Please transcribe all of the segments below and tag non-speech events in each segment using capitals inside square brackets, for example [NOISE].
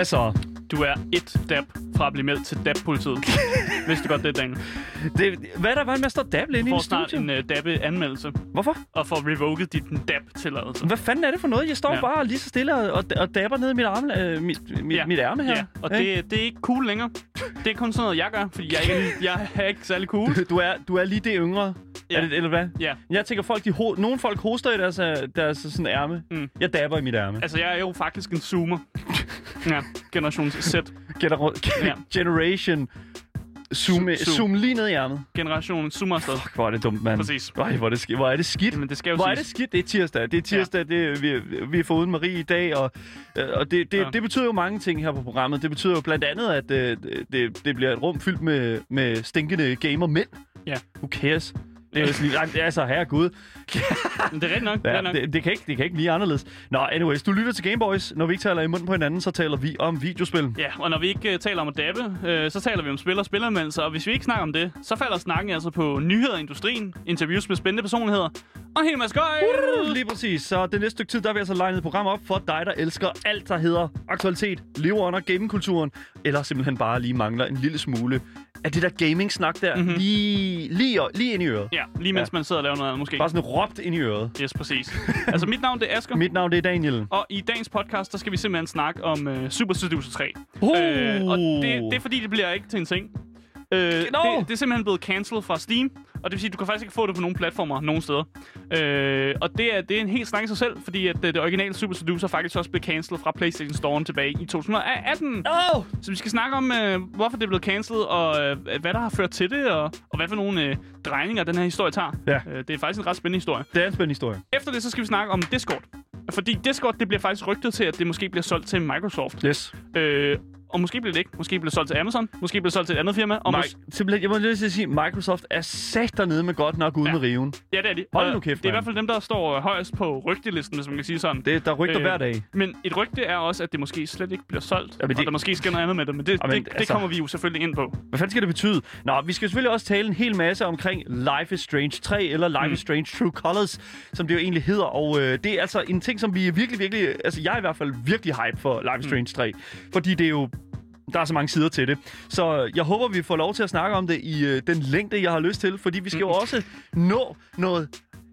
Hvad så? Du er et dab fra at blive meldt til dab-politiet. [LAUGHS] Vidste du godt det, Daniel? Det, hvad er der var med at stå dable inde i får snart studiet? en uh, dabbe-anmeldelse Hvorfor? og får revoked dit dab-tilladelse. Hvad fanden er det for noget? Jeg står Ja. bare lige så stille og, og, og dabber ned i mit, arme, øh, mit, mit, Ja. mit ærme her. Ja, og det, det er ikke cool længere. Det er kun sådan noget, jeg gør, fordi jeg, ikke, jeg er ikke særlig cool. Du, du, er, du er lige det yngre, Ja. er det, eller hvad? Ja, Jeg tænker, folk, de ho- nogle folk hoster i deres, øh, deres sådan ærme. Mm. Jeg dabber i mit ærme. altså jeg er jo faktisk en zoomer. Ja, generation Z. Gener- Ja. [LAUGHS] Generation Zoom, Zoom. zoom. lige ned i ærmet. Generation zoomer afsted. Fuck, hvor er det dumt, mand. Præcis. Ej, hvor er det, sk- hvor er det skidt. Men det skal jo Hvor er det siges. skidt? Det er tirsdag. Det er tirsdag, ja. det, vi, vi er foruden Marie i dag, og, øh, og det, det, Ja. det betyder jo mange ting her på programmet. Det betyder jo blandt andet, at øh, det, det bliver et rum fyldt med, med stinkende gamer-mænd. Ja. Who cares? Det er jo sådan, nej, altså, herregud. Men det er rigtigt nok. Ja, nok. det, det, kan ikke, det kan ikke blive anderledes. Nå, anyways, du lytter til Gameboys. Når vi ikke taler i munden på hinanden, så taler vi om videospil. Ja, og når vi ikke uh, taler om at dabbe, uh, så taler vi om spil og spilanmeldelser. Og hvis vi ikke snakker om det, så falder snakken altså på nyheder i industrien, interviews med spændende personligheder og en hel masse gøj. Lige præcis. Så det næste stykke tid, der vil jeg så legnet et program op for dig, der elsker alt, der hedder aktualitet, lever under gamingkulturen, eller simpelthen bare lige mangler en lille smule af det der gaming-snak der, Mhm. mm-hmm. lige, lige, lige ind i øret. Ja, lige mens Ja. man sidder og laver noget andet måske. Bare sådan råbt ind i øret. Yes, præcis. altså, mit navn det er Asger. Mit navn det er Daniel. Og i dagens podcast, der skal vi simpelthen snakke om uh, Super Seducer 3. Uh. Øh, og det, det er fordi, det bliver ikke til en ting. Øh, No. det, det er simpelthen blevet cancelled fra Steam, og det vil sige, at du kan faktisk ikke få det på nogen platformer nogen steder. Øh, og det er, det er en helt snak i sig selv, fordi at det, det originale Super Seducer faktisk også blev cancelled fra PlayStation Store tilbage i 2018. Oh! Så vi skal snakke om, øh, hvorfor det er blevet cancelled, og øh, hvad der har ført til det, og, og hvad for nogle øh, drejninger den her historie tager. Ja. Øh, det er faktisk en ret spændende historie. Det er en spændende historie. Efter det, så skal vi snakke om Discord. Fordi Discord, det bliver faktisk rygtet til, at det måske bliver solgt til Microsoft. Yes. Øh, og måske bliver det ikke. Måske bliver det solgt til Amazon. Måske bliver det solgt til et andet firma. Og mås- Mike, simpelthen, jeg må lige sige, Microsoft er sat dernede med godt nok ude Ja. ja. med riven. ja, det er de. Hold nu kæft, Det er i mand. hvert fald dem, der står højest på rygtelisten, hvis man kan sige sådan. Det, der rygter Øh, hver dag. Men et rygte er også, at det måske slet ikke bliver solgt. Ja, men og det- der måske sker noget andet med det. Men det, Jamen, det, det altså- kommer vi jo selvfølgelig ind på. Hvad fanden skal det betyde? Nå, vi skal selvfølgelig også tale en hel masse omkring Life is Strange 3, eller Life Mm. is Strange True Colors, som det jo egentlig hedder. Og øh, det er altså en ting, som vi virkelig, virkelig... Altså, jeg er i hvert fald virkelig hype for Life is Mm. Strange 3. Fordi det er jo... Der er så mange sider til det. Så jeg håber, vi får lov til at snakke om det i øh, den længde, jeg har lyst til. Fordi vi skal jo Mm. [LAUGHS] også nå noget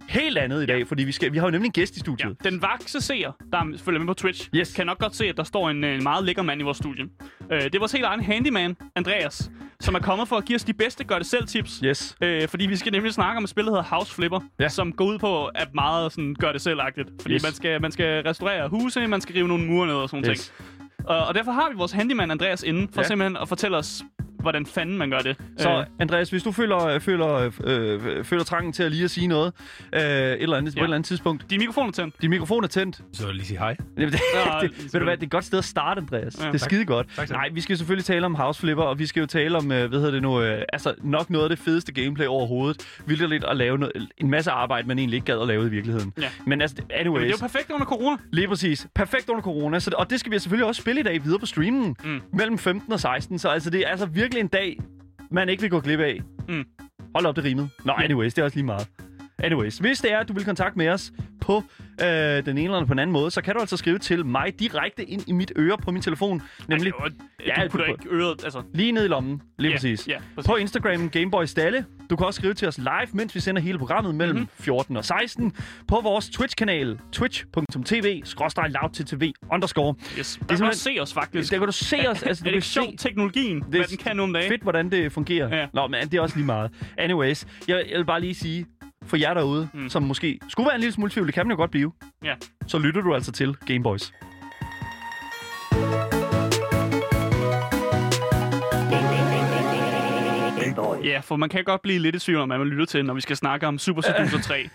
helt andet i dag. Fordi vi, skal, vi har jo nemlig en gæst i Ja, studiet. den vakse seer, der følger med på Twitch, Yes. kan nok godt se, at der står en, en meget lækker mand i vores studie. Øh, det er vores helt egen handyman, Andreas, som er kommet for at give os de bedste gør-det-selv-tips. Yes. Øh, fordi vi skal nemlig snakke om et spil, der hedder House Flipper, Ja. som går ud på at meget sådan, gør det selvagtigt. Fordi Yes. man, skal, man skal restaurere huse, man skal rive nogle mure ned og sådan Yes. ting. Og, og derfor har vi vores handyman Andreas inde, for Ja. simpelthen at fortælle os, hvordan fanden man gør det. Så Øh, Andreas, hvis du føler, føler, øh, føler trangen til at lige at sige noget øh, et eller andet, på Ja. et eller andet tidspunkt, din mikrofon er tændt. din mikrofon er tændt. Så vil jeg lige sige hej. [LAUGHS] Jamen, det, Ja, det, ved du hvad, det er et godt sted at starte, Andreas. Ja, det er tak. skide godt. Tak, tak. Nej, vi skal selvfølgelig tale om House Flipper, og vi skal jo tale om, øh, hvad hedder det nu, øh, altså nok noget af det fedeste gameplay overhovedet. Vildt lidt at lave noget, en masse arbejde, man egentlig ikke gad at lave i virkeligheden. Ja. Men altså, Men det anyways, er jo perfekt under corona. lige præcis. Perfekt under corona, så, og det skal vi selvfølgelig også spille i dag videre på streamen. Mm. Mellem 15 og 16, så altså, det er altså virkelig en dag, man ikke vil gå glip af. Mm. Hold op, det rimede. Nå, anyways, det er også lige meget. Anyways, hvis det er, at du vil kontakte med os på øh, den ene eller på den anden måde, så kan du altså skrive til mig direkte ind i mit øre på min telefon. Nemlig Altså, Ja, du putter du- ikke øret, altså... lige ned i lommen. Lige Ja, præcis. ja, præcis. På Instagram, Gameboy Stalle. Du kan også skrive til os live, mens vi sender hele programmet mellem Mhm. mm-hmm. 14 og 16. På vores Twitch-kanal, twitch.tv, loudttv underscore. Yes. Der kan simpelthen- du se os, faktisk. Der kan du se os. Altså, [LAUGHS] er du det kan ikke se sjovt, teknologien, Det hvad er den kan om dagen? fedt, hvordan det fungerer. Ja. Nå, men det er også lige meget. Anyways, jeg, jeg vil bare lige sige, for jer derude, Mm. som måske skulle være en lille smule tvivl, det kan man jo godt blive, Ja. så lytter du altså til Gameboys. Ja, for man kan godt blive lidt i tvivl om, hvad man lytter til, når vi skal snakke om Super Seducer 3.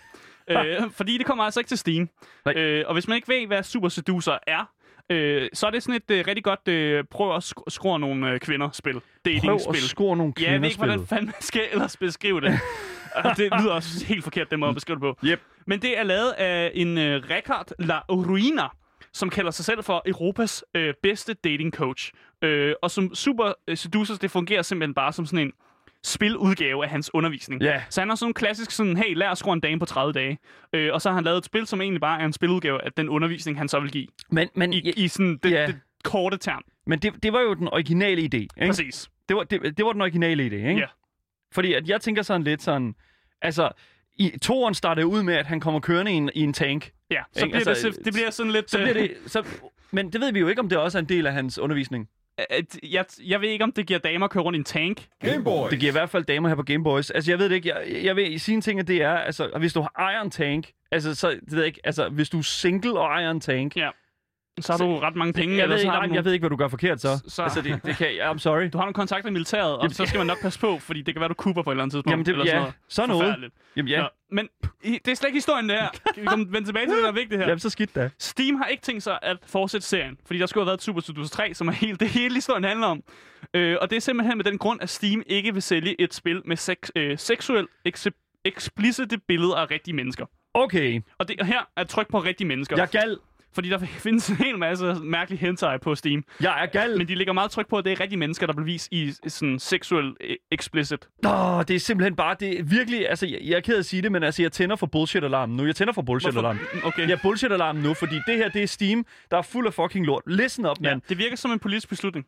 [LAUGHS] øh, fordi det kommer altså ikke til Steam. Nej. Øh, og hvis man ikke ved, hvad Super Seducer er, øh, så er det sådan et øh, rigtig godt øh, prøv at sk- skrue nogle øh, kvinder-spil. Prøv Dating-spil. at score nogle Ja, jeg ved ikke, hvordan kvinderspil. fanden man skal ellers beskrive det. [LAUGHS] Og det lyder også helt forkert, den måde at beskrive det på. Yep. Men det er lavet af en uh, Rekard La Ruina, som kalder sig selv for Europas øh, bedste dating coach. Øh, og som Super øh, Seducers, det fungerer simpelthen bare som sådan en spiludgave af hans undervisning. Ja. Så han har sådan en klassisk sådan, hey, lær at score en dame på 30 dage. Øh, og så har han lavet et spil, som egentlig bare er en spiludgave af den undervisning, han så vil give. Men, men, I, i sådan det, Ja. det korte term. men det, det var jo den originale idé, ikke? Præcis. Det var, det, det var den originale idé, ikke? Ja. Fordi at jeg tænker sådan lidt sådan... Altså, i toren startede ud med, at han kommer kørende i en, i en tank. Ja, så Ikke? bliver Altså, det, det bliver sådan lidt... Så bliver øh, det... Så, men det ved vi jo ikke, om det også er en del af hans undervisning. at, jeg, jeg ved ikke, om det giver damer at køre rundt i en tank. Gameboy. Det giver i hvert fald damer her på Gameboys. Altså, jeg ved det ikke. Jeg, jeg vil sige en ting, at det er, altså, hvis du ejer en tank, altså, så, det ved jeg ikke, altså, hvis du er single og ejer en tank, Ja. Så har du ret mange penge. jeg, eller ved så ikke, du jeg ved ikke, hvad du gør forkert så. Så- så- Altså, det, det kan I'm sorry. Du har nogle kontakter i militæret, og så skal man nok passe på, fordi det kan være, du kupper på et eller andet tidspunkt. Jamen, det, eller sådan ja, noget. så noget. Jamen, ja. Nå, men i- det er slet ikke historien, det her. Vi komme vende tilbage til det, der er vigtigt her? Jamen, så skidt da. Steam har ikke tænkt sig at fortsætte serien, fordi der skulle have været et Super Studios 3, som er helt, det hele historien handler om. Øh, og det er simpelthen med den grund, at Steam ikke vil sælge et spil med sex, øh, seksuelt ekse- eksplicite billeder af rigtige mennesker. Okay, Og, det, og her er tryk på rigtige mennesker. jeg gal. Fordi der [LAUGHS] findes en hel masse mærkelig hentai på Steam. Jeg er gal. Men de lægger meget tryk på, at det er rigtige mennesker, der bliver vist i sådan seksuel øh, explicit. Åh, det er simpelthen bare, det er virkelig, altså, jeg, jeg er ked af at sige det, men altså, jeg tænder for bullshit-alarmen nu. Jeg tænder for bullshit-alarmen. Okay. Jeg er bullshit-alarmen nu, fordi det her, det er Steam, der er fuld af fucking lort. Listen up, Ja, mand. det virker som en politisk beslutning.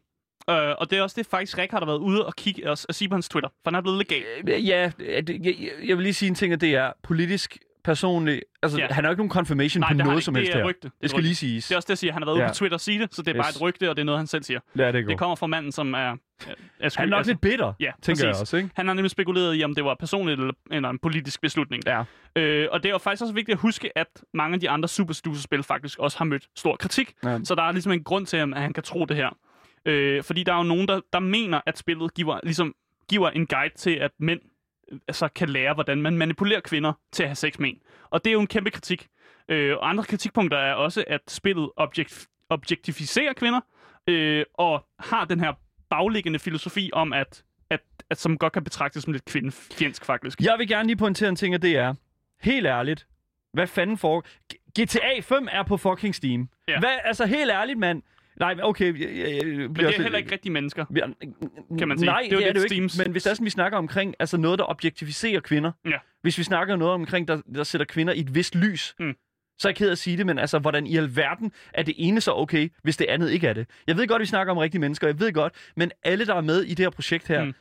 Uh, og det er også det, faktisk Rick har der været ude og kigge og, og sige på hans Twitter, for han er blevet legal. Øh, Ja, det- jeg, jeg vil lige sige en ting, at det er politisk personligt. Altså, Ja. ja. han har jo ikke nogen confirmation Nej, på noget som helst Det er rygte. Det er Det skal rygte. lige siges. Det er også det, jeg siger. Han har været ude Ja. på Twitter og sige det, så det er bare Yes. et rygte, og det er noget, han selv siger. Lad det gå. Det kommer fra manden, som er... er, er Han er nok lidt bitter, Ja, tænker jeg præcis. også, ikke? Han har nemlig spekuleret i, om det var personligt eller, eller en politisk beslutning. Ja. Øh, og det er faktisk også vigtigt at huske, at mange af de andre Super Studios-spil faktisk også har mødt stor kritik. Ja. Så der er ligesom en grund til, at han kan tro det her. Øh, fordi der er jo nogen, der, der mener, at spillet giver, ligesom, giver en guide til, at mænd altså, kan lære, hvordan man manipulerer kvinder til at have sex med en. Og det er jo en kæmpe kritik. Øh, og andre kritikpunkter er også, at spillet objekt, objektificerer kvinder, øh, og har den her bagliggende filosofi om, at, at, at som godt kan betragtes som lidt kvindefjendsk, faktisk. Jeg vil gerne lige pointere en ting, og det er, helt ærligt, hvad fanden for... GTA 5 er på fucking Steam. Ja. Hvad, altså helt ærligt, mand. Nej, okay. Jeg, jeg, jeg, Men det er heller ikke rigtige mennesker. kan man sige. Nej, Det er det er det jo ikke. Steams- Men hvis det er sådan, vi snakker omkring altså noget, der objektificerer kvinder. Ja. Hvis vi snakker noget omkring, der, der sætter kvinder i et vist lys. Mm. Så er jeg ked af at sige det, men altså, hvordan i alverden er det ene så okay, hvis det andet ikke er det? Jeg ved godt, vi snakker om rigtige mennesker, jeg ved godt, men alle, der er med i det her projekt her, mm.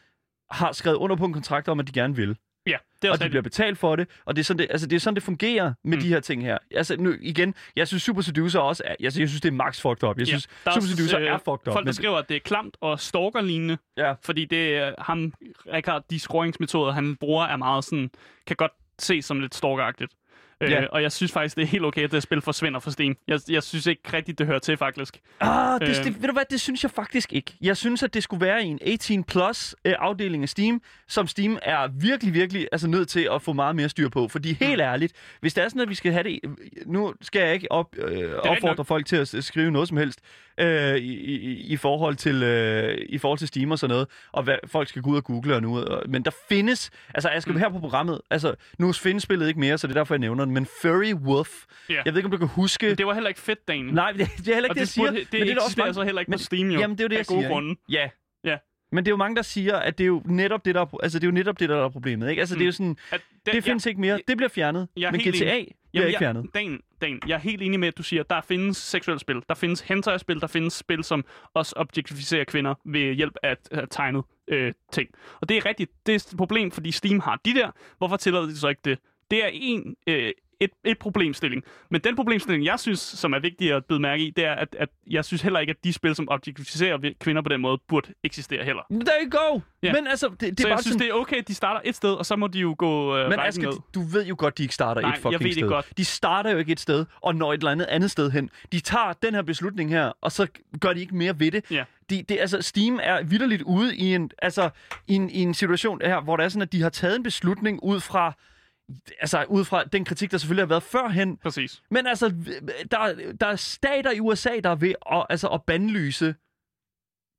har skrevet under på en kontrakt om, at de gerne vil. Ja, det er og også de bliver betalt for det, og det er sådan, det, altså, det, er sådan, det fungerer med Mm. de her ting her. Altså, nu, igen, jeg synes Super Seducer også er, altså, jeg synes, det er max fucked up. Jeg synes, der Super Seducer øh, er fucked up. Folk, der men- skriver, at det er klamt og stalker-lignende, Ja. fordi det er ham, Rikard, de scoringsmetoder, han bruger, er meget sådan, kan godt ses som lidt stalkeragtigt. Øh, Ja. og jeg synes faktisk, det er helt okay, at det spil forsvinder fra Steam. Jeg, jeg synes ikke rigtigt, det hører til, faktisk. Ah, det, Øh. det, ved du hvad, det synes jeg faktisk ikke. Jeg synes, at det skulle være i en 18 plus øh, afdeling af Steam, som Steam er virkelig, virkelig altså, nødt til at få meget mere styr på. Fordi helt Mm. ærligt, hvis det er sådan, at vi skal have det... Nu skal jeg ikke op, øh, opfordre folk til at skrive noget som helst øh, i, i, i, forhold til, øh, i forhold til Steam og sådan noget, og hvad folk skal gå ud og google og nu. Og, men der findes... Altså, jeg skal Mm. her på programmet... Altså, nu findes spillet ikke mere, så det er derfor, jeg nævner den. Men Furry Wolf... Ja. Jeg ved ikke, om du kan huske... Men det var heller ikke fedt, Daniel. Nej, det, det er heller ikke og det, jeg siger. det, men det er også mange- så heller ikke men- på Steam, jo. Jamen, det er jo det, af jeg gode siger. Grunde. Ja. Ja. Men det er jo mange, der siger, at det er jo netop det, der er, altså, det er, jo netop det, der er problemet. Ikke? Altså, det er jo sådan, At, det findes ikke mere. Det bliver fjernet. Jeg Men GTA enig. bliver ikke fjernet. Jeg, Dan, Dan, jeg er helt enig med, at du siger, at der findes seksuelle spil. Der findes hentai-spil, der findes spil, som også objektificerer kvinder ved hjælp af at tegne øh, ting. Og det er rigtigt. Det er et problem, fordi Steam har de der. Hvorfor tillader de så ikke det? Det er en, øh, et, et problemstilling. Men den problemstilling, jeg synes, som er vigtig at bide mærke i, det er, at, at jeg synes heller ikke, at de spil, som objektificerer kvinder på den måde, burde eksistere heller. There you go! Ja. Men altså, det, det så er jeg bare synes, sådan... det er okay, at de starter et sted, og så må de jo gå øh, Men Asger, ned. du ved jo godt, de ikke starter Nej, et jeg fucking ved det sted. godt. De starter jo ikke et sted, og når et eller andet andet sted hen. De tager den her beslutning her, og så gør de ikke mere ved det. Ja. De, det altså, Steam er vidderligt ude i en, altså, i en, i en situation her, hvor det er sådan, at de har taget en beslutning ud fra altså ud fra den kritik, der selvfølgelig har været førhen, Præcis. Men altså, der, der er stater i USA, der er ved at, altså, at bandlyse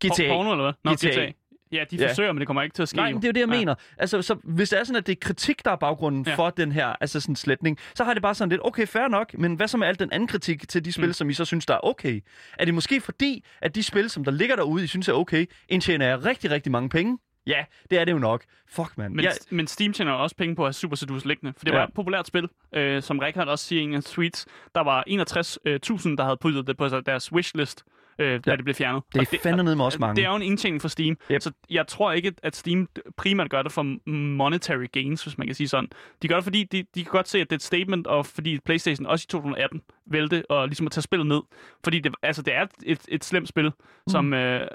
GTA. Porno, eller hvad? Nå, GTA. GTA. Ja, de Ja. forsøger, men det kommer ikke til at ske. Nej, men det er jo det, jeg Ja. mener. Altså, så hvis det er sådan, at det er kritik, der er baggrunden Ja. for den her altså sådan sletning, så har det bare sådan lidt, okay, fair nok, men hvad så med al den anden kritik til de spil, mm. som I så synes, der er okay? Er det måske fordi, at de spil, som der ligger derude, I synes er okay, indtjener jeg rigtig, rigtig mange penge? Ja, det er det jo nok. Fuck, mand. Men, Ja, men Steam tjener også penge på at have Super Seduce liggende, for det var Ja. et populært spil, øh, som Richard også siger i en af tweets. Der var 61.000, der havde puttet det på deres wishlist, øh, da Ja. det blev fjernet. det er fandme med også mange. Det er jo en indtjening for Steam, Yep. så jeg tror ikke, at Steam primært gør det for monetary gains, hvis man kan sige sådan. De gør det, fordi de, de kan godt se, at det er et statement, og fordi PlayStation også i 2018 vælte og ligesom at tage spillet ned. Fordi det, altså, det er et, et slemt spil, som øh,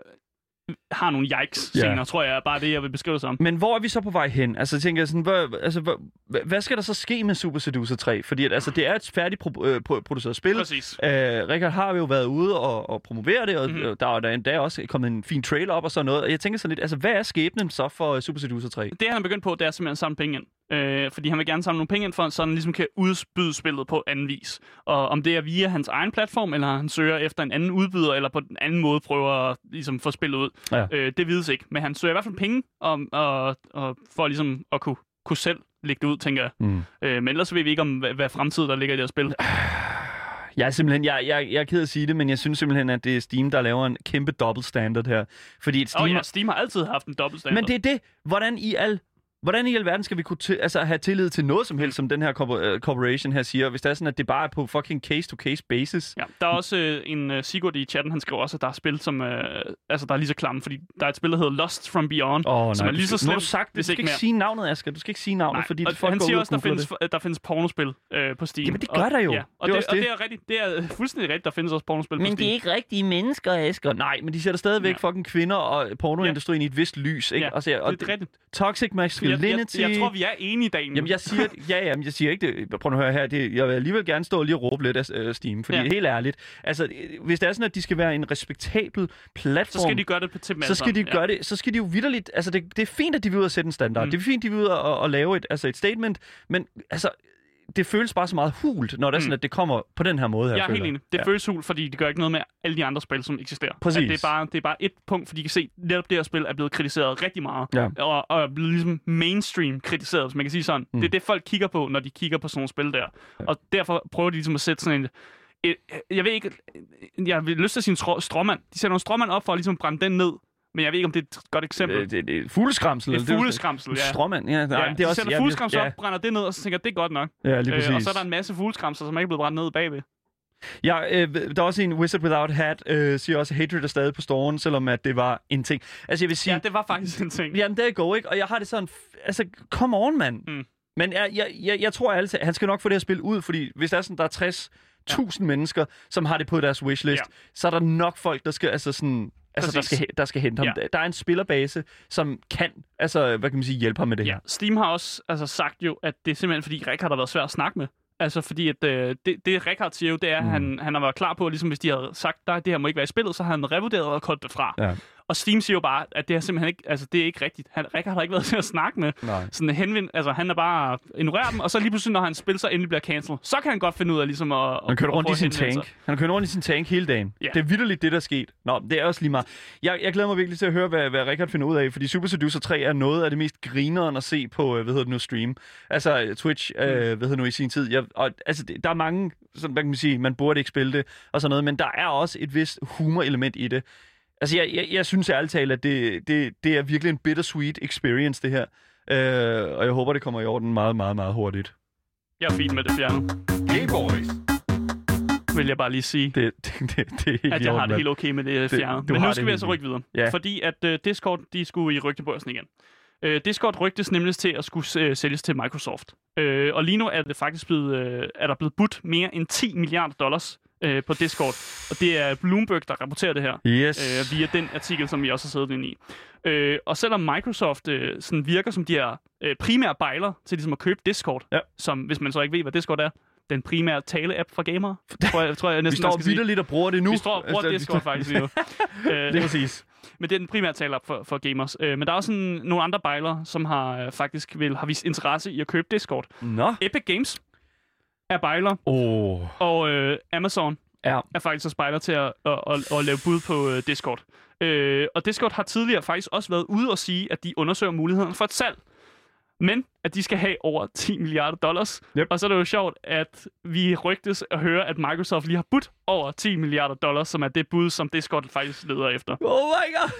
har nogle yikes-scener, Ja. tror jeg er bare det, jeg vil beskrive det som. Men hvor er vi så på vej hen? Altså, jeg tænker sådan, hvad, altså, hvad, hvad skal der så ske med Super Seducer 3? Fordi at, altså, det er et færdigt pro- øh, pro- produceret spil. Præcis. Uh, Richard har jo været ude og, og promovere det, og Mhm. mm-hmm. der er der er endda også kommet en fin trailer op og sådan noget. Og jeg tænker sådan lidt, altså, hvad er skæbnen så for øh, Super Seducer 3? Det, han er begyndt på, det er simpelthen at samle penge ind. Øh, fordi han vil gerne samle nogle penge ind for, så han ligesom kan udbyde spillet på anden vis. Og om det er via hans egen platform, eller han søger efter en anden udbyder, eller på den anden måde prøver at ligesom, få spillet ud, Ja. øh, det vides ikke. Men han søger i hvert fald penge om, og, og for ligesom at kunne, kunne selv lægge det ud, tænker jeg. Mm. Øh, men ellers ved vi ikke om, hvad, hvad fremtid der ligger i det her spil. Jeg er simpelthen, jeg, jeg, jeg er ked af at sige det, men jeg synes simpelthen, at det er Steam, der laver en kæmpe dobbelt standard her. Fordi Steam, Og ja, Steam har altid haft en dobbeltstandard. Men det er det. Hvordan i al Hvordan i alverden skal vi kunne til, altså, have tillid til noget som helst, som den her øh, corporation her siger, hvis det er sådan, at det bare er på fucking case-to-case basis? Ja, der er også øh, en uh, Sigurd i chatten, han skriver også, at der er spil, som øh, altså, der er lige så klamme, fordi der er et spil, der hedder Lost from Beyond, Åh, som er lige så Nu har slemt, du sagt, det. du skal ikke ikke sige navnet, Asger. Du skal ikke sige navnet, Nej, fordi og folk han siger også, der og findes, at der findes pornospil øh, på Steam. Jamen, det gør der jo. Ja, og Det er det, og det. det er rigtigt. Det er fuldstændig rigtigt, der findes også pornospil på Men Steam. det er ikke rigtige mennesker, Asger. Nej, men de sætter stadigvæk Ja. fucking kvinder og pornoindustrien i et vist lys. Ikke? Ja, Og, og det er rigtigt. toxic Jeg, jeg, masculinity... jeg, tror, vi er enige, Daniel. Jamen, jeg siger, ja, ja, men jeg siger ikke det. Prøv at høre her. Det, jeg vil alligevel gerne stå og lige og råbe lidt af øh, Steam, fordi Ja. helt ærligt, altså, øh, hvis det er sådan, at de skal være en respektabel platform, så skal de gøre det på til så skal de gøre det, så skal de jo vidderligt, altså det, det er fint, at de vil ud og sætte en standard. Mm. Det er fint, de vil ud og, og lave et, altså et statement, men altså, det føles bare så meget hult, når det er Mm. sådan, at det kommer på den her måde her. Jeg er helt enig. Det Ja. føles hul, fordi det gør ikke noget med alle de andre spil, som eksisterer. Præcis. At det, er bare, det er bare et punkt, fordi de kan se, at netop det her spil er blevet kritiseret rigtig meget. Ja. Og, og er blevet ligesom mainstream kritiseret, hvis man kan sige sådan. Mm. Mm. Det er det, folk kigger på, når de kigger på sådan nogle spil der. Og derfor prøver de ligesom at sætte sådan en... Jeg ved ikke... Jeg vil lyst til at sige en stråmand. De sætter nogle stråmand op for at ligesom brænde den ned. Men jeg ved ikke, om det er et godt eksempel. Det, det, det fugleskramsel. Det er fugleskramsel, ja. Stråmand, ja. Nej, Ja, det er også, sætter ja, fugleskramsel ja, op, brænder det ned, og så tænker jeg, det er godt nok. Ja, lige præcis. Øh, og så er der en masse fugleskramsel, som ikke er blevet brændt ned bagved. Ja, øh, der er også en Wizard Without Hat, øh, siger også, at Hatred er stadig på storen, selvom at det var en ting. Altså, jeg vil sige, Ja, det var faktisk en ting. Jamen, det er go, ikke? Og jeg har det sådan, altså, come on, mand. Mm. Men jeg, jeg, jeg, jeg tror altid, han skal nok få det her spil ud, fordi hvis der er sådan, der er 60.000 ja. mennesker, som har det på deres wishlist, ja. så er der nok folk, der skal, altså sådan, altså, der skal, der skal hente ham. Ja. Der er en spillerbase, som kan, altså, hvad kan man sige, hjælpe ham med det Ja, her. Steam har også altså, sagt jo, at det er simpelthen fordi Richard har været svær at snakke med. Altså fordi, at øh, det, det Richard siger jo, det er, at Mm. han, han har været klar på, at ligesom hvis de havde sagt, at det her må ikke være i spillet, så har han revurderet og koldt det fra. Ja. Og Steam siger jo bare, at det er simpelthen ikke, altså det er ikke rigtigt. Han, Richard har ikke været til at snakke med. Nej. Sådan henvind, altså han er bare ignorerer dem, og så lige pludselig, når hans spil så endelig bliver cancelled, så kan han godt finde ud af ligesom at... Han kører rundt i sin tank. Han kørt rundt i sin tank hele dagen. Ja. Det er vidderligt det, der er sket. Nå, det er også lige meget. Jeg, jeg glæder mig virkelig til at høre, hvad, hvad Richard finder ud af, fordi Super Seducer 3 er noget af det mest grineren at se på, øh, hvad hedder det nu, stream. Altså øh, Twitch, øh, Mm. hvad hedder det nu, i sin tid. Jeg, og, altså, det, der er mange, sådan, hvad kan man sige, man burde ikke spille det, og sådan noget, men der er også et vist humorelement i det. Altså, jeg, jeg, jeg synes ærligt talt, at det, det, det er virkelig en bittersweet experience, det her. Øh, og jeg håber, det kommer i orden meget, meget, meget hurtigt. Jeg er fint med det fjernet, Hey boys! vil jeg bare lige sige. Det, det, det, det er helt at jeg har det helt okay med det Det- fjernet. Men nu skal vi altså rykke videre. Ja. Fordi at uh, Discord, de skulle i rygtebørsen igen. Uh, Discord rygtes nemlig til at skulle uh, sælges til Microsoft. Uh, og lige nu er det faktisk blevet, uh, er der blevet budt mere end 10 milliarder dollars uh, på Discord. Og det er Bloomberg, der rapporterer det her. Yes. øh, via den artikel, som vi også har siddet inde i. Øh, og selvom Microsoft øh, sådan virker som de her øh, primære bejler til ligesom at købe Discord, Ja. som hvis man så ikke ved, hvad Discord er, den primære tale-app for gamere, tror jeg, tror jeg vi næsten, står skal sige. vidderligt og bruger det nu. Vi står og bruger Altså, vi Discord står- [LAUGHS] faktisk nu. øh, Det er præcis. men det er den primære tale-app for, for gamers. Øh, men der er også sådan, nogle andre bejlere, som har øh, faktisk vil, har vist interesse i at købe Discord. Nå. Epic Games er bejler. Oh. og øh, Amazon Ja. er faktisk også spejder til at, at, at, at lave bud på uh, Discord. Øh, og Discord har tidligere faktisk også været ude og sige, at de undersøger muligheden for et salg. Men at de skal have over 10 milliarder dollars. Yep. Og så er det jo sjovt, at vi rygtes at høre, at Microsoft lige har budt over 10 milliarder dollars, som er det bud, som Discord faktisk leder efter. Oh my god.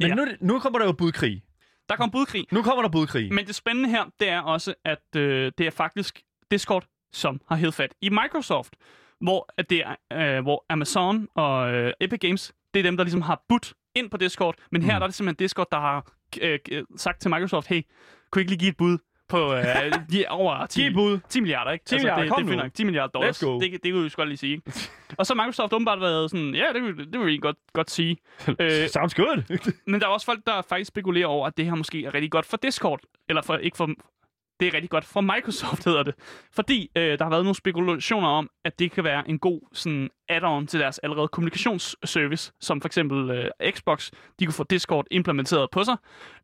Men Ja. nu, nu kommer der jo budkrig. Der kom budkrig. Nu kommer der budkrig. Men det spændende her, det er også, at øh, det er faktisk Discord, som har hævet fat i Microsoft, hvor, at det er, øh, hvor Amazon og øh, Epic Games, det er dem, der ligesom har budt ind på Discord, men her Mm. der er det simpelthen Discord, der har øh, øh, sagt til Microsoft, hey, kunne I ikke lige give et bud på øh, [LAUGHS] de over 10, Giv et bud. 10 milliarder, ikke? 10 milliarder, det, kom det er nu. fint nok. 10 milliarder dollars. Let's go. Det, det kunne vi sgu godt lige sige. ikke? og så har Microsoft åbenbart været sådan, ja, det, vil- det vil vi godt, godt sige. [LAUGHS] Øh, Sounds good. [LAUGHS] men der er også folk, der faktisk spekulerer over, at det her måske er rigtig godt for Discord. Eller for, ikke for... Det er rigtig godt for Microsoft, hedder det. Fordi øh, der har været nogle spekulationer om, at det kan være en god sådan, add-on til deres allerede kommunikationsservice, som for eksempel øh, Xbox. De kunne få Discord implementeret på sig.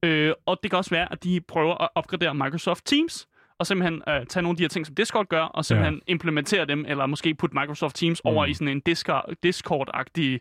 Øh, og det kan også være, at de prøver at opgradere Microsoft Teams, og simpelthen øh, tage nogle af de her ting, som Discord gør, og simpelthen ja. implementere dem, eller måske putte Microsoft Teams mm. over i sådan en Discord- Discord-agtig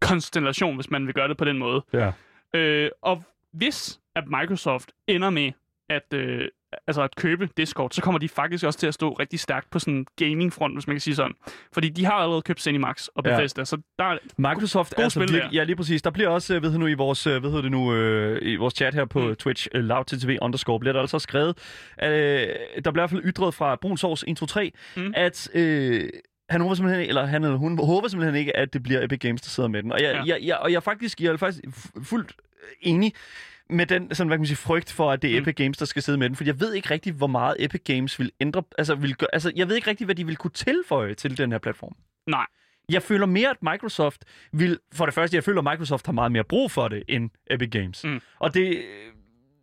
konstellation, hvis man vil gøre det på den måde. ja. Øh, og hvis at Microsoft ender med at, øh, altså at købe Discord, så kommer de faktisk også til at stå rigtig stærkt på sådan gaming-front, hvis man kan sige sådan. Fordi de har allerede købt ZeniMax og. Bethesda, ja. så der er... Microsoft er altså spil virkelig, ja lige præcis. Der bliver også, øh, ved du nu, i vores, øh, hvad hedder det nu, øh, i vores chat her på mm. Twitch, uh, loud underscore, bliver der altså skrevet, øh, der bliver i hvert fald ytret fra Brun Sovs 123, mm. At øh, han håber simpelthen, eller han eller hun håber simpelthen ikke, at det bliver Epic Games, der sidder med den. Og jeg, ja. Jeg, jeg, og jeg faktisk, jeg er faktisk fu- fuldt enig med den sådan, hvad kan man sige, frygt for, at det er Mm. Epic Games, der skal sidde med den. For jeg ved ikke rigtig, hvor meget Epic Games vil ændre... Altså, vil gøre, altså jeg ved ikke rigtig, hvad de vil kunne tilføje til den her platform. Nej. Jeg føler mere, at Microsoft vil... For det første, jeg føler, at Microsoft har meget mere brug for det, end Epic Games. Mm. Og det...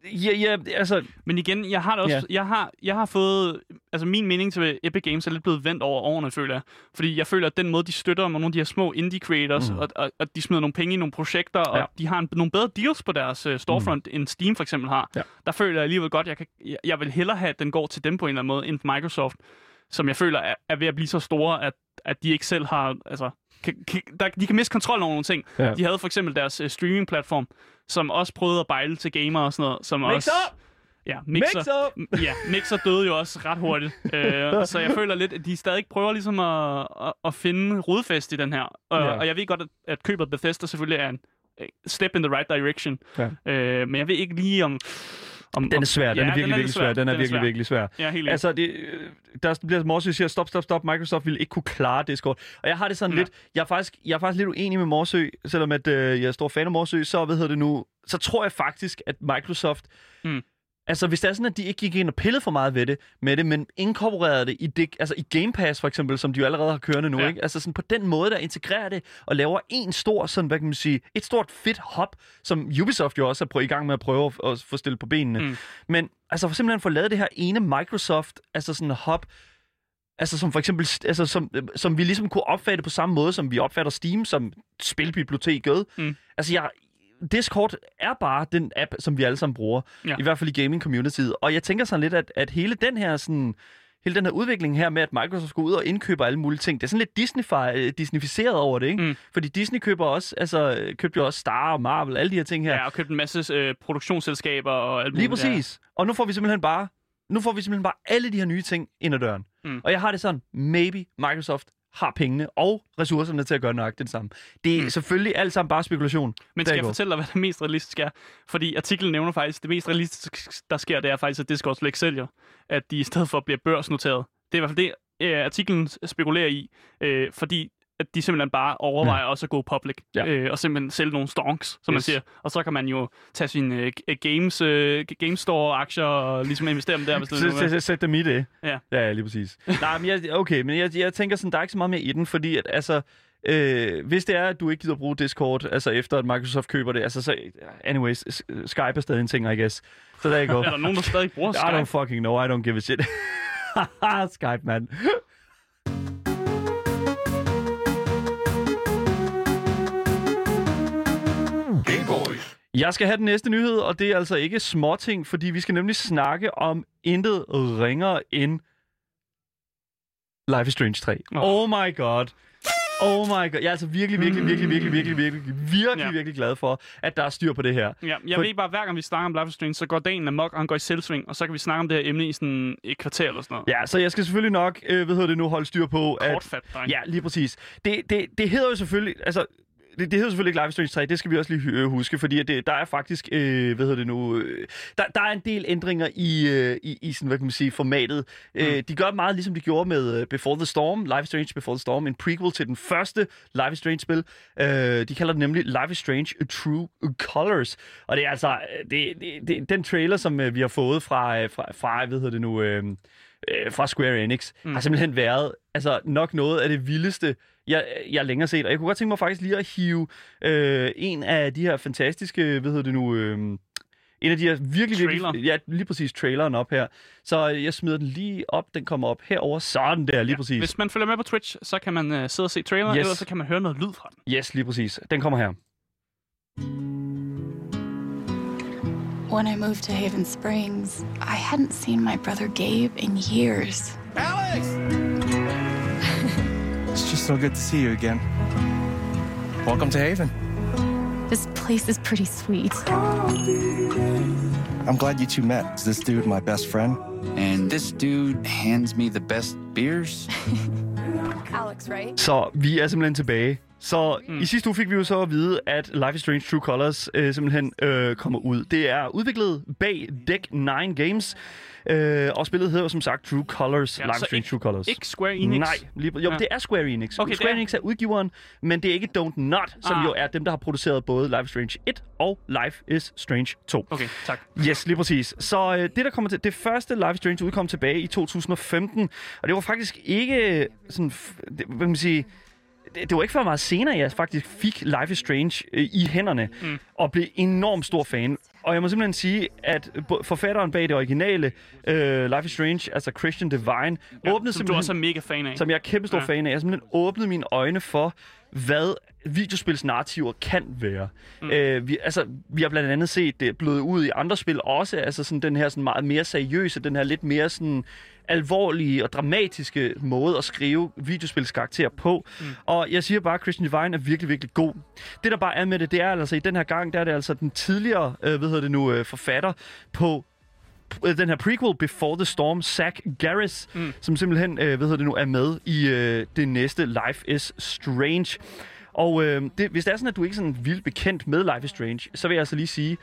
Ja, ja, altså... Men igen, jeg har det også, Ja. jeg, har, jeg har fået, altså min mening til Epic Games er lidt blevet vendt over årene, føler jeg. Fordi jeg føler, at den måde, de støtter nogle af de her små indie creators, Mm. mm. og, og, og de smider nogle penge i nogle projekter, og Ja. de har en, nogle bedre deals på deres uh, storefront, mm. end Steam for eksempel har. Ja. Der føler jeg alligevel godt, jeg, kan, jeg, jeg vil hellere have, at den går til dem på en eller anden måde, end Microsoft, som jeg føler er, er ved at blive så store, at, at de ikke selv har, altså, kan, kan, der, de kan miste kontrol over nogle ting. Ja. De havde for eksempel deres uh, streaming-platform, som også prøvede at bejle til gamere og sådan noget, som Mix også... up! Ja, Mix Mixer, up! ja, Mixer døde jo også ret hurtigt. [LAUGHS] øh, så jeg føler lidt, at de stadig prøver ligesom at, at, at finde rodfæst i den her. Og, Ja. og jeg ved godt, at, at købet Bethesda selvfølgelig er en øh, step in the right direction. Ja. Øh, men jeg ved ikke lige om... om Den er svær, den Ja, er virkelig, lidt virkelig svær. Den er virkelig, svær. virkelig svær. Ja, helt. Altså, det, øh, der bliver Morse siger, stop, stop, stop, Microsoft vil ikke kunne klare Discord. Og jeg har det sådan Ja. lidt, jeg er, faktisk, jeg er faktisk lidt uenig med Morsø, selvom at, øh, jeg er stor fan af Morsø, så, hvad hedder det nu, så tror jeg faktisk, at Microsoft, Mm. Altså hvis det er sådan, at de ikke gik ind og pillede for meget ved det, med det, men inkorporerede det i, det, altså i Game Pass for eksempel, som de jo allerede har kørende nu, ja. Ikke? Altså sådan på den måde, der integrerer det og laver en stor, sådan, hvad kan man sige, et stort fedt hop, som Ubisoft jo også er prø- i gang med at prøve at, at få stillet på benene. Mm. Men altså for simpelthen få lavet det her ene Microsoft, altså sådan hop, altså som for eksempel, altså som, som vi ligesom kunne opfatte på samme måde, som vi opfatter Steam som spilbiblioteket. Mm. Altså jeg, Discord er bare den app, som vi alle sammen bruger, Ja. i hvert fald i gaming-communityet. Og jeg tænker sådan lidt, at, at hele den her sådan, hele den her udvikling her med, at Microsoft går ud og indkøber alle mulige ting, det er sådan lidt Disney øh, Disneyficeret over det, ikke? Mm. Fordi Disney køber også, altså købte jo også Star og Marvel, alle de her ting her. Ja, og købt en masse øh, produktionsselskaber og alt Lige muligt. præcis. Og nu får vi simpelthen bare nu får vi simpelthen bare alle de her nye ting ind ad døren. Mm. Og jeg har det sådan, maybe Microsoft har pengene og ressourcerne til at gøre nøjagtigt det samme. Det er mm. selvfølgelig alt sammen bare spekulation. Men skal jeg fortælle dig, hvad det mest realistiske er? Fordi artiklen nævner faktisk, det mest realistiske, der sker, det er faktisk, at Discord slet ikke sælger. At de i stedet for bliver børsnoteret. Det er i hvert fald det, øh, artiklen spekulerer i. Øh, fordi at de simpelthen bare overvejer også at gå public. Ja. Øh, og simpelthen sælge nogle stonks, som yes. man siger. Og så kan man jo tage sine øh, g- games, øh, Game Store-aktier og ligesom investere dem der, hvis det er. sæt, dem i det. Ja. Ja, ja lige præcis. Nej, men jeg, okay, men jeg, jeg tænker sådan, der er ikke så meget mere i den, fordi at, altså, øh, hvis det er, at du ikke gider bruge Discord, altså efter at Microsoft køber det, altså så, anyways, Skype er stadig en ting, I guess. Så der går. [LAUGHS] Er der nogen, der stadig bruger I don't Skype? fucking know, I don't give a shit. [LAUGHS] Skype, man. Jeg skal have den næste nyhed, og det er altså ikke småting, fordi vi skal nemlig snakke om intet ringer end Life is Strange 3. Åh. Oh my god. Oh my god. Jeg er altså virkelig, virkelig, virkelig, virkelig, virkelig, virkelig, virkelig, Ja. virkelig glad for, at der er styr på det her. Ja, jeg For- ved bare, hver gang vi snakker om Life is Strange, så går dagen amok, og han går i selvsving, og så kan vi snakke om det her emne i sådan et kvarter eller sådan noget. Ja, så jeg skal selvfølgelig nok, øh, hvad hedder det nu, holde styr på, at Kortfat, dreng. Ja, lige præcis. Det, det, det hedder jo selvfølgelig, altså, det, det hedder selvfølgelig ikke Life Strange 3, det skal vi også lige øh, huske, fordi det, der er faktisk, øh, hvad hedder det nu, øh, der, der er en del ændringer i, øh, i, i sådan, hvad kan man sige, formatet. Mm. Øh, de gør meget ligesom de gjorde med uh, Before the Storm, Life is Strange Before the Storm, en prequel til den første Life is Strange-spil. Øh, de kalder det nemlig Life is Strange True Colors, og det er altså, det, det, det, den trailer, som øh, vi har fået fra, øh, fra, fra hvad hedder det nu, øh, øh, fra Square Enix, mm. har simpelthen været altså, nok noget af det vildeste, jeg, jeg længere set. Og jeg kunne godt tænke mig faktisk lige at hive øh, en af de her fantastiske, hvad hedder det nu... Øh, en af de her virkelig, Trailer. virkelig, ja, lige præcis traileren op her. Så jeg smider den lige op, den kommer op herover sådan der, lige ja, præcis. Hvis man følger med på Twitch, så kan man uh, sidde og se traileren, yes. eller så kan man høre noget lyd fra den. Yes, lige præcis. Den kommer her. When I moved to Haven Springs, I hadn't seen my brother Gabe in years. Alex! [LAUGHS] it's just so good to see you again. Welcome to Haven. This place is pretty sweet. I'm glad you two met. Is this dude my best friend? And this dude hands me the best beers. [LAUGHS] Alex, right? Så vi er simpelthen tilbage. Så mm. i sidste uge fik vi jo så at vide, at Life is Strange True Colors øh, simpelthen øh, kommer ud. Det er udviklet bag Deck 9 Games, øh, og spillet hedder som sagt True Colors, ja, Life is Strange ikke- True Colors. Ikke Square Enix. Nej, lige, jo, Ja. det er Square Enix. Okay, Square er- Enix er udgiveren, men det er ikke Don't Not, som Ah. jo er dem, der har produceret både Life is Strange 1 og Life is Strange 2. Okay, tak. Yes, lige præcis. Så øh, det, der kommer til, det første Life is Strange udkom tilbage i 2015, og det var faktisk ikke sådan, det, hvad kan man sige, det, det var ikke for meget senere, jeg faktisk fik Life is Strange øh, i hænderne, mm. og blev enormt stor fan. Og jeg må simpelthen sige, at forfatteren bag det originale øh, Life is Strange, altså Christian Divine, Ja, åbnede som du også er mega fan af. som jeg er kæmpe stor ja. Fan af. Jeg simpelthen åbnet mine øjne for, hvad videospilsnarrativer kan være. Mm. Øh, vi, altså, vi har blandt andet set det bløde ud i andre spil også, altså sådan den her sådan meget mere seriøse, den her lidt mere sådan alvorlige og dramatiske måde at skrive videospilskarakterer på. Mm. Og jeg siger bare, at Christian Divine er virkelig, virkelig god. Det der bare er med det, det er altså i den her gang, der er det altså den tidligere, øh, hvad hedder det nu, øh, forfatter på øh, den her prequel, Before the Storm, Zach Garris, mm. som simpelthen, øh, hvad hedder det nu, er med i øh, det næste Life is Strange. Og øh, det, hvis det er sådan, at du ikke er sådan vildt bekendt med Life is Strange, så vil jeg altså lige sige,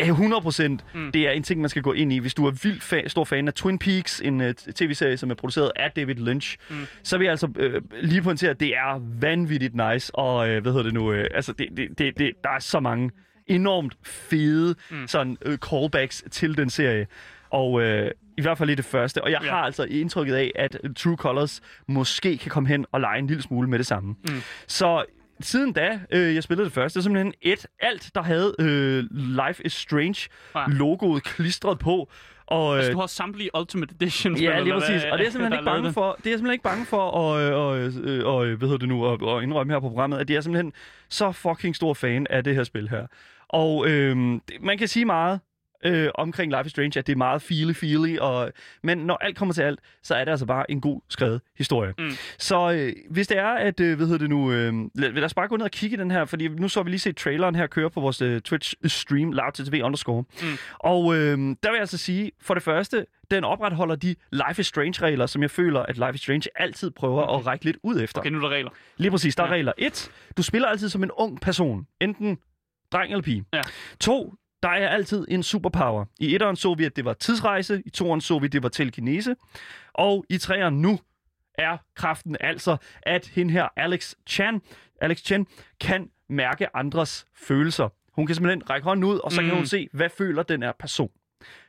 øh, 100% mm. det er en ting, man skal gå ind i. Hvis du er vildt fa- stor fan af Twin Peaks, en uh, tv-serie, som er produceret af David Lynch, mm. så vil jeg altså øh, lige pointere, at det er vanvittigt nice. Og øh, hvad hedder det nu? Øh, altså, det, det, det, det, der er så mange enormt fede mm. sådan, øh, callbacks til den serie. Og øh, i hvert fald i det første. Og jeg Ja. har altså indtrykket af, at True Colors måske kan komme hen og lege en lille smule med det samme. Mm. Så siden da, øh, jeg spillede det første, det er simpelthen et alt, der havde øh, Life is Strange Ja. logoet klistret på. Og, Altså, øh, du har samtlige Ultimate Editions. Ja, lige hvad, præcis. Og det er jeg simpelthen [LAUGHS] ikke bange for. Det er jeg simpelthen ikke bange for at, øh, øh, øh, øh, hvad hedder det nu, at, at indrømme her på programmet, at jeg er simpelthen så fucking stor fan af det her spil her. Og øh, det- man kan sige meget øh, omkring Life is Strange, at det er meget feely-feely, og, men når alt kommer til alt, så er det altså bare en god skrevet historie. Mm. Så øh, hvis det er, at, øh, hvad hedder det nu, øh, lad, lad os bare gå ned og kigge i den her, fordi nu så vi lige set traileren her køre på vores øh, Twitch-stream, loudtv underscore. Mm. Og øh, der vil jeg altså sige, for det første, den opretholder de Life is Strange-regler, som jeg føler, at Life is Strange altid prøver okay. at række lidt ud efter. Okay, nu er der regler. Lige præcis, der er Ja. regler. Et, du spiller altid som en ung person. Enten dreng eller pige. Ja. To, der er altid en superpower. I etteren så vi, at det var tidsrejse. I toeren så vi, at det var telekinese. Og i treeren nu er kraften altså, at hende her, Alex Chan, Alex Chen, kan mærke andres følelser. Hun kan simpelthen række hånden ud, og så mm. kan Mm. hun se, hvad føler den her person.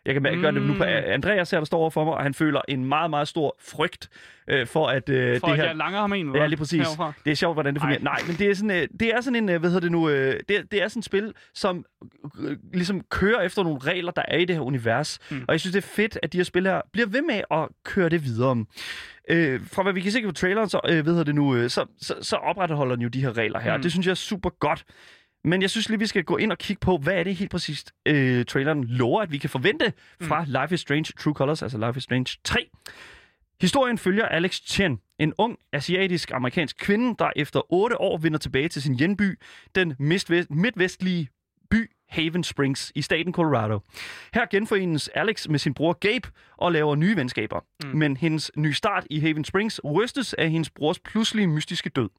Jeg kan mm. gøre det nu på Andreas her, der står over for mig, og han føler en meget, meget stor frygt øh, for, at øh, For det at her... jeg langer ham en, Ja, lige præcis. Herovre. Det er sjovt, hvordan det fungerer. Ej. Nej, men det er sådan, øh, det er sådan en, øh, hvad hedder det nu, øh, det, er- det er sådan et spil, som øh, ligesom kører efter nogle regler, der er i det her univers. Mm. Og jeg synes, det er fedt, at de her spil her bliver ved med at køre det videre. Øh, fra hvad vi kan se på traileren, så, øh, hvad hedder det nu, øh, så, så, så opretholder den jo de her regler her. Mm. Mm. Det synes jeg er super godt. Men jeg synes lige, vi skal gå ind og kigge på, hvad er det helt præcist, øh, traileren lover, at vi kan forvente fra mm. Life is Strange True Colors, altså Life is Strange 3. Historien følger Alex Chen, en ung asiatisk-amerikansk kvinde, der efter otte år vender tilbage til sin hjemby, den midtvest- midtvestlige by Haven Springs i staten Colorado. Her genforenes Alex med sin bror Gabe og laver nye venskaber. Mm. Men hendes nye start i Haven Springs rystes af hendes brors pludselige mystiske død.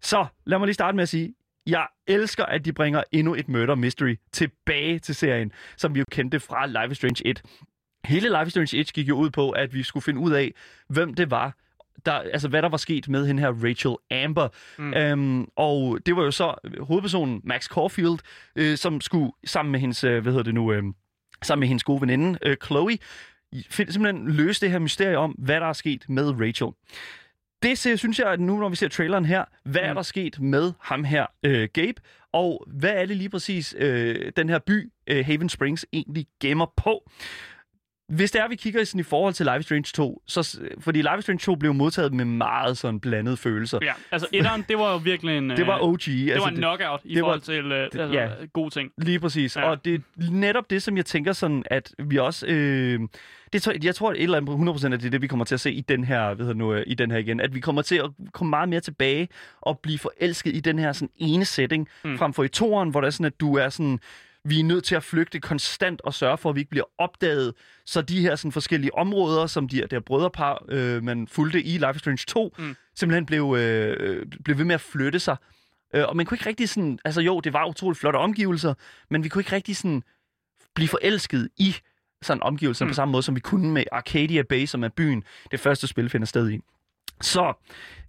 Så lad mig lige starte med at sige, jeg elsker, at de bringer endnu et murder mystery tilbage til serien, som vi jo kendte fra Life is Strange 1. Hele Life is Strange 1 gik jo ud på, at vi skulle finde ud af, hvem det var, der, altså hvad der var sket med hende her Rachel Amber. Mm. Øhm, og det var jo så hovedpersonen Max Caulfield, øh, som skulle sammen med hendes, øh, hvad hedder det nu, øh, sammen med hendes gode veninde øh, Chloe, find, simpelthen løse det her mysterie om, hvad der er sket med Rachel. Det ser, synes jeg, at nu når vi ser traileren her, hvad mm. er der sket med ham her, øh, Gabe, og hvad er det lige præcis, øh, den her by, øh, Haven Springs, egentlig gemmer på? Hvis det er, vi kigger sådan i forhold til Life is Strange 2, så, fordi Life is Strange 2 blev modtaget med meget sådan blandede følelser. Ja, altså etteren, det var jo virkelig en... Det var øh, OG. Det altså, var en knockout i det forhold var- til øh, altså, ja. gode ting. Lige præcis. Ja. Og det er netop det, som jeg tænker sådan, at vi også... Øh, det jeg tror, at et eller andet 100% at det det, vi kommer til at se i den her, det nu, øh, i den her igen. At vi kommer til at komme meget mere tilbage og blive forelsket i den her sådan ene setting, mm. frem for i toeren, hvor det er sådan, at du er sådan vi er nødt til at flygte konstant og sørge for, at vi ikke bliver opdaget. Så de her sådan, forskellige områder, som de her, der brødrepar, øh, man fulgte i Life is Strange 2, Mm. simpelthen blev, øh, blev ved med at flytte sig. Øh, og man kunne ikke rigtig sådan... Altså jo, det var utroligt flotte omgivelser, men vi kunne ikke rigtig sådan blive forelsket i sådan omgivelser mm. Mm. på samme måde, som vi kunne med Arcadia Bay, som er byen, det første spil finder sted i. Så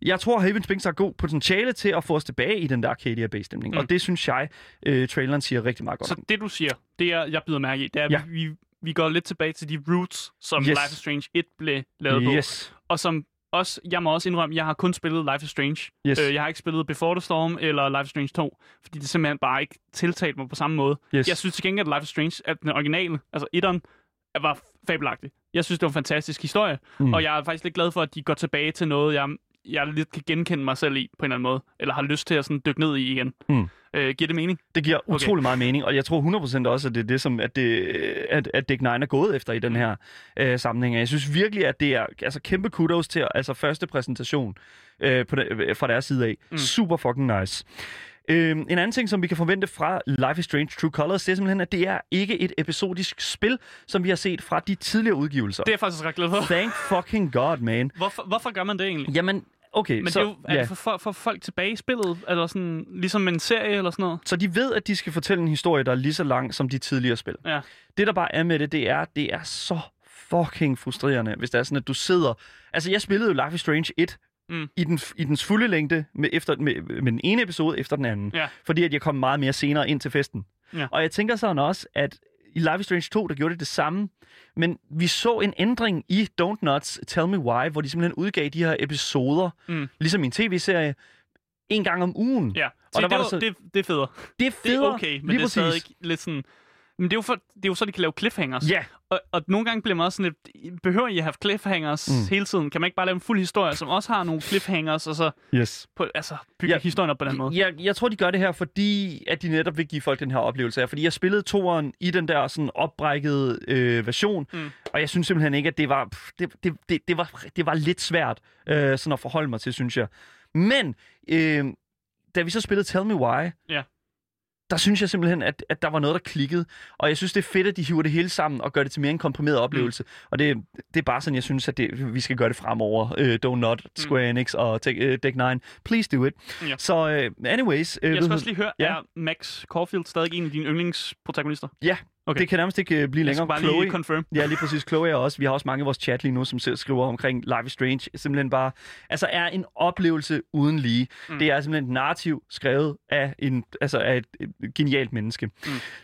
jeg tror, Haven Springs har god potentiale til at få os tilbage i den der Arcadia Bay-stemning. Mm. Og det synes jeg, øh, traileren siger rigtig meget godt Så det, du siger, det er, jeg bider mærke i, det er, Ja. vi, vi går lidt tilbage til de roots, som Yes. Life is Strange 1 blev lavet på. Yes. Og som også, jeg må også indrømme, jeg har kun spillet Life is Strange. Yes. Øh, jeg har ikke spillet Before the Storm eller Life is Strange 2, fordi det simpelthen bare ikke tiltalt mig på samme måde. Yes. Jeg synes til gengæld, at Life is Strange, at den originale, altså etteren, var fabelagtig. Jeg synes, det var en fantastisk historie, mm. Og jeg er faktisk lidt glad for, at de går tilbage til noget, jeg, jeg lidt kan genkende mig selv i, på en eller anden måde, eller har lyst til at sådan dykke ned i igen. Mm. Øh, giver det mening? Det giver Okay. utrolig meget mening, og jeg tror 100% også, at det er det, som at, det, at, at Dick Nine er gået efter i den her øh, sammenhæng. Jeg synes virkelig, at det er altså, kæmpe kudos til altså, første præsentation øh, på de, fra deres side af. Mm. Super fucking nice. Øh, en anden ting, som vi kan forvente fra Life is Strange True Colors, det er simpelthen, at det er ikke et episodisk spil, som vi har set fra de tidligere udgivelser. Det er jeg faktisk ret glad for. Thank fucking god, man. Hvorfor, hvorfor gør man det egentlig? Jamen, okay, Men så, det er jo er ja. det for, for, for folk tilbage i spillet, eller sådan, ligesom en serie eller sådan noget. Så de ved, at de skal fortælle en historie, der er lige så lang som de tidligere spil. Ja. Det, der bare er med det, det er, det er så fucking frustrerende, hvis det er sådan, at du sidder... Altså, jeg spillede jo Life is Strange 1 Mm. i, den, i dens fulde længde med, efter, med, med den ene episode efter den anden. Ja. Fordi at jeg kom meget mere senere ind til festen. Ja. Og jeg tænker sådan også, at i Life is Strange 2, der gjorde det det samme. Men vi så en ændring i Don't Nuts Tell Me Why, hvor de simpelthen udgav de her episoder, Mm. ligesom i en tv-serie, en gang om ugen. Ja, Og Se, der det, var var, så- det, det er federe. Det er Det federe. er okay, men det er stadig lidt sådan... Men det er, jo for, det er jo så, de kan lave cliffhangers. Ja, Og, og nogle gange bliver man også sådan lidt... Behøver I at have cliffhangers mm. Hele tiden? Kan man ikke bare lave en fuld historie, som også har nogle cliffhangers, og så yes. på, altså, bygge Ja. historien op på den måde? Jeg, jeg tror, de gør det her, fordi at de netop vil give folk den her oplevelse. Fordi jeg spillede toeren i den der sådan opbrækkede øh, version, mm. og jeg synes simpelthen ikke, at det var, pff, det, det, det, det var, det var lidt svært øh, sådan at forholde mig til, synes jeg. Men øh, da vi så spillede Tell Me Why, Ja. Der synes jeg simpelthen, at, at der var noget, der klikkede. Og jeg synes, det er fedt, at de hiver det hele sammen og gør det til mere en komprimeret oplevelse. Mm. Og det, det er bare sådan, jeg synes, at det, vi skal gøre det fremover. Uh, Don't Not, Square Enix og Tech, uh, Deck 9. Please do it. Ja. Så uh, anyways... Uh, Jeg skal også lige høre, Ja. er Max Caulfield stadig en af dine yndlingsprotagonister? Ja, Okay. det kan nærmest ikke uh, blive Jeg længere. bare Chloe, lige confirm. Ja, lige præcis. Chloe er også. Vi har også mange i vores chat lige nu, som selv skriver omkring Life is Strange. Simpelthen bare, altså er en oplevelse uden lige. Mm. Det er simpelthen et narrativ skrevet af, en, altså af et, et genialt menneske. Mm.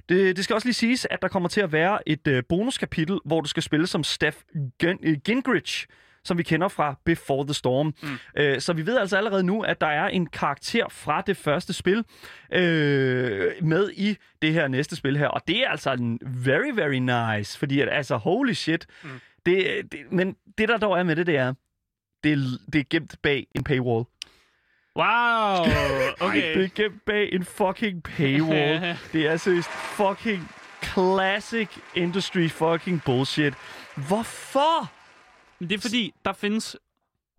Det, det skal også lige siges, at der kommer til at være et uh, bonuskapitel, hvor du skal spille som Steph øh, Gingrich, som vi kender fra Before the Storm. Mm. Øh, så vi ved altså allerede nu, at der er en karakter fra det første spil øh, med i det her næste spil her. Og det er altså en very, very nice, fordi at, altså, holy shit. Mm. Det, det, men det, der dog er med det, det er, det det er gemt bag en paywall. Wow! [LAUGHS] Okay. Det er gemt bag en fucking paywall. [LAUGHS] det er seriøst fucking classic industry fucking bullshit. Hvorfor? Men det er fordi, der findes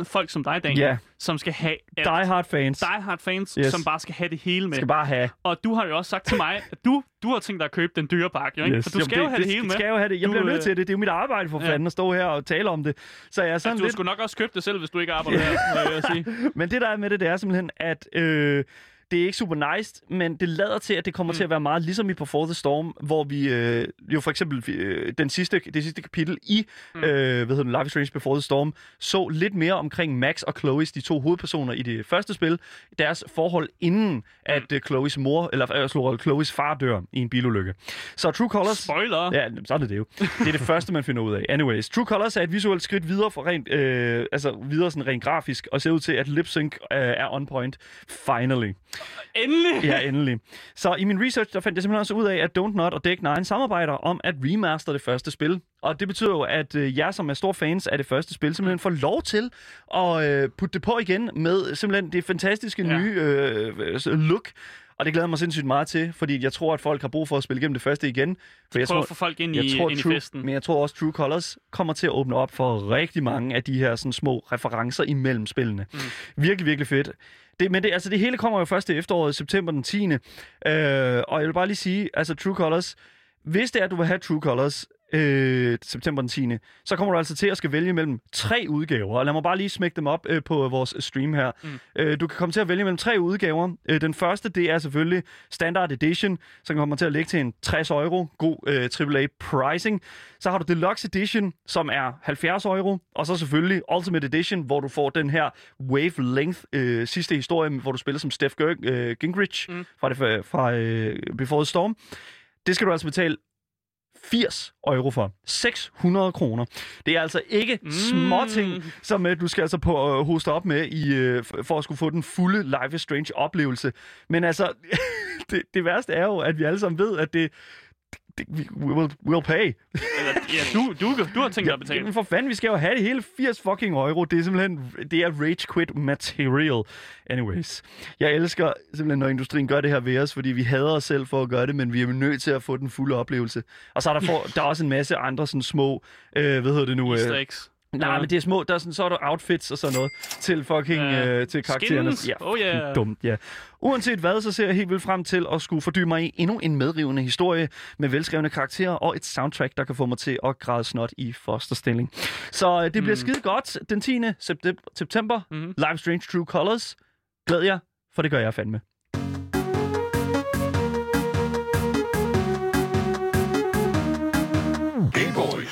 folk som dig, Daniel, Ja. som skal have alt. Die Hard fans. Die Hard fans, Yes. yes. som bare skal have det hele med. skal bare have. Og du har jo også sagt til mig, at du, du har tænkt dig at købe den dyre pakke, jo, ikke? For du skal Jamen, jo have det, hele med. skal jo have det. Jeg Du, bliver nødt øh, til det. Det er jo mit arbejde for ja. fanden at stå her og tale om det. Så jeg er sådan Altså, du lidt... skulle nok også købe det selv, hvis du ikke arbejder her, vil jeg sige. [LAUGHS] Men det der er med det, det er simpelthen, at øh, det er ikke super nice, men det lader til, at det kommer mm. til at være meget ligesom i Before the Storm, hvor vi øh, jo for eksempel øh, den sidste, det sidste kapitel i mm. øh, hvad hedder Life is Strange Before the Storm, så lidt mere omkring Max og Chloe's, de to hovedpersoner i det første spil, deres forhold inden, at øh, Chloe's mor, eller øh, slår Chloe's far dør i en bilulykke. Så True Colors... Spoiler. Ja, sådan er det jo. Det er det første, man finder ud af. Anyways, True Colors er et visuelt skridt videre for rent, øh, altså videre sådan rent grafisk, og ser ud til, at lip sync øh, er on point. Finally. Endelig! Ja, endelig. Så i min research, der fandt jeg simpelthen også ud af, at Don't Not og Deck 9 samarbejder om at remaster det første spil. Og det betyder jo, at øh, jer, som er store fans af det første spil, simpelthen får lov til at øh, putte det på igen med simpelthen det fantastiske Ja. nye øh, look. Og det glæder mig sindssygt meget til, fordi jeg tror, at folk har brug for at spille igennem det første igen. For jeg tror, at få folk ind, jeg i, tror, ind True, i festen. Men jeg tror også, True Colors kommer til at åbne op for rigtig mange af de her sådan, små referencer imellem spillene. Mm. Virkelig, virkelig fedt. Det, men det, altså, det hele kommer jo først til efteråret, september den 10. Øh, og jeg vil bare lige sige, altså True Colors, hvis det er, at du vil have True Colors øh, september den 10. Så kommer du altså til at skal vælge mellem tre udgaver. Og lad mig bare lige smække dem op øh, på vores stream her. Mm. Øh, du kan komme til at vælge mellem tre udgaver. Øh, den første, det er selvfølgelig Standard Edition, som kommer til at ligge til en 60 euro. God øh, AAA pricing. Så har du Deluxe Edition, som er 70 euro. Og så selvfølgelig Ultimate Edition, hvor du får den her wavelength øh, sidste historie, hvor du spiller som Steph øh, Gingrich mm. fra, det, fra øh, Before the Storm. Det skal du altså betale 80 euro for. 600 kroner. Det er altså ikke mm. små ting, som uh, du skal altså på uh, hoste op med i, uh, for at skulle få den fulde Life is Strange oplevelse. Men altså, [LAUGHS] det, det værste er jo, at vi alle sammen ved, at det, det we, will, we'll pay. Eller, ja, du, du, du har tænkt dig at betale. Jamen for fanden, vi skal jo have det hele 80 fucking euro. Det er simpelthen, det er rage quit material. Anyways, jeg elsker simpelthen, når industrien gør det her ved os, fordi vi hader os selv for at gøre det, men vi er nødt til at få den fulde oplevelse. Og så er der, for, [LAUGHS] der er også en masse andre sådan små, øh, hvad hedder det nu? Øh, Easter eggs. Nej, Ja. men det er små. Der er sådan, så er der outfits og sådan noget til fucking Ja. øh, til karaktererne. Skins. Oh, yeah. dumt, ja. Uanset hvad, så ser jeg helt vildt frem til at skulle fordybe mig i endnu en medrivende historie med velskrevne karakterer og et soundtrack, der kan få mig til at græde snot i fosterstilling. Så øh, det bliver skide godt den 10. september, Mhm. Live Strange True Colors. Glæd jer, for det gør jeg fandme.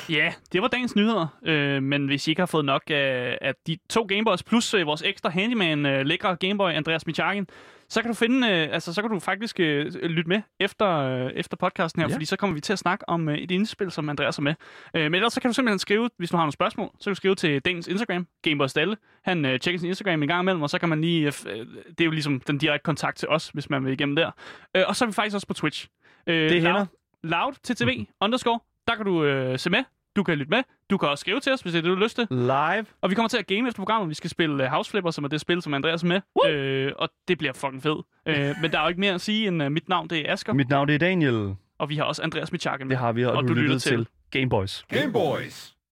Ja, det var dagens nyheder. Øh, men hvis I ikke har fået nok af, af de to Gameboys plus øh, vores ekstra handyman, øh, lækre Gameboy Andreas Michakin, så kan du finde, øh, altså så kan du faktisk øh, lytte med efter, øh, efter podcasten her, Ja. fordi så kommer vi til at snakke om øh, et indspil, som Andreas er med. Øh, men ellers så kan du simpelthen skrive, hvis du har nogle spørgsmål, så kan du skrive til Dagens Instagram, Gameboy Stalle. Han øh, tjekker sin Instagram en gang imellem, og så kan man lige, øh, øh, det er jo ligesom den direkte kontakt til os, hvis man vil igennem der. Øh, og så er vi faktisk også på Twitch. Øh, Det hænder. Loud, loud TTV underscore, der kan du øh, se med, du kan lytte med, du kan også skrive til os, hvis det er det, du har lyst til. Live. Og vi kommer til at game efter programmet. Vi skal spille uh, House Flipper, som er det spil, som Andreas er med. Øh, og det bliver fucking fedt. Øh, men der er jo ikke mere at sige end uh, mit navn, det er Asger. Mit navn det er Daniel. Og vi har også Andreas Michakken med. Det har vi, og, Og du, du lyttede til til Game Boys. Game Boys.